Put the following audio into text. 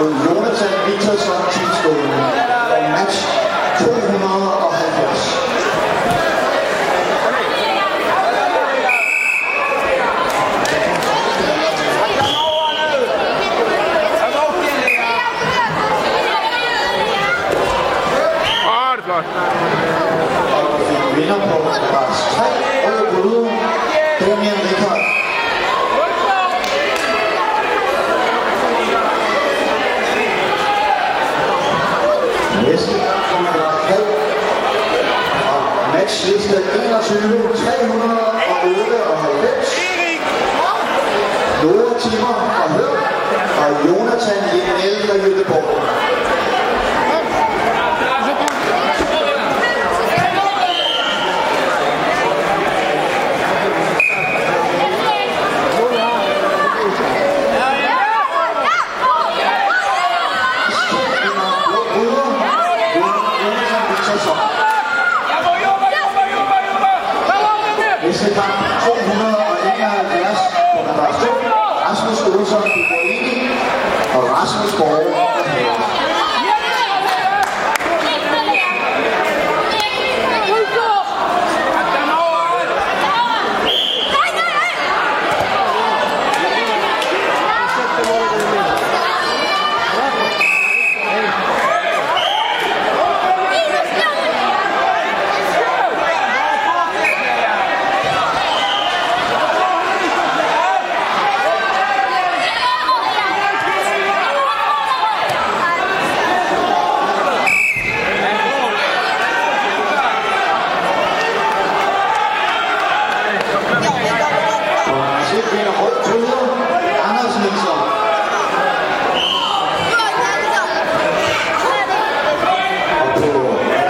mod Jonathan Victorsson Tilskålen. Og match 270. Åh, det er flot. Og vinder på Lars 3 og bryder Matchliste 21, 398. Nora Timmer fra Høg og Jonathan Linnell fra Jødeborg. Blå bryder, Jonathan Victorsson. Næste kamp 271 på Madras 2. Rasmus Olsson, Ukraine og Rasmus Borg.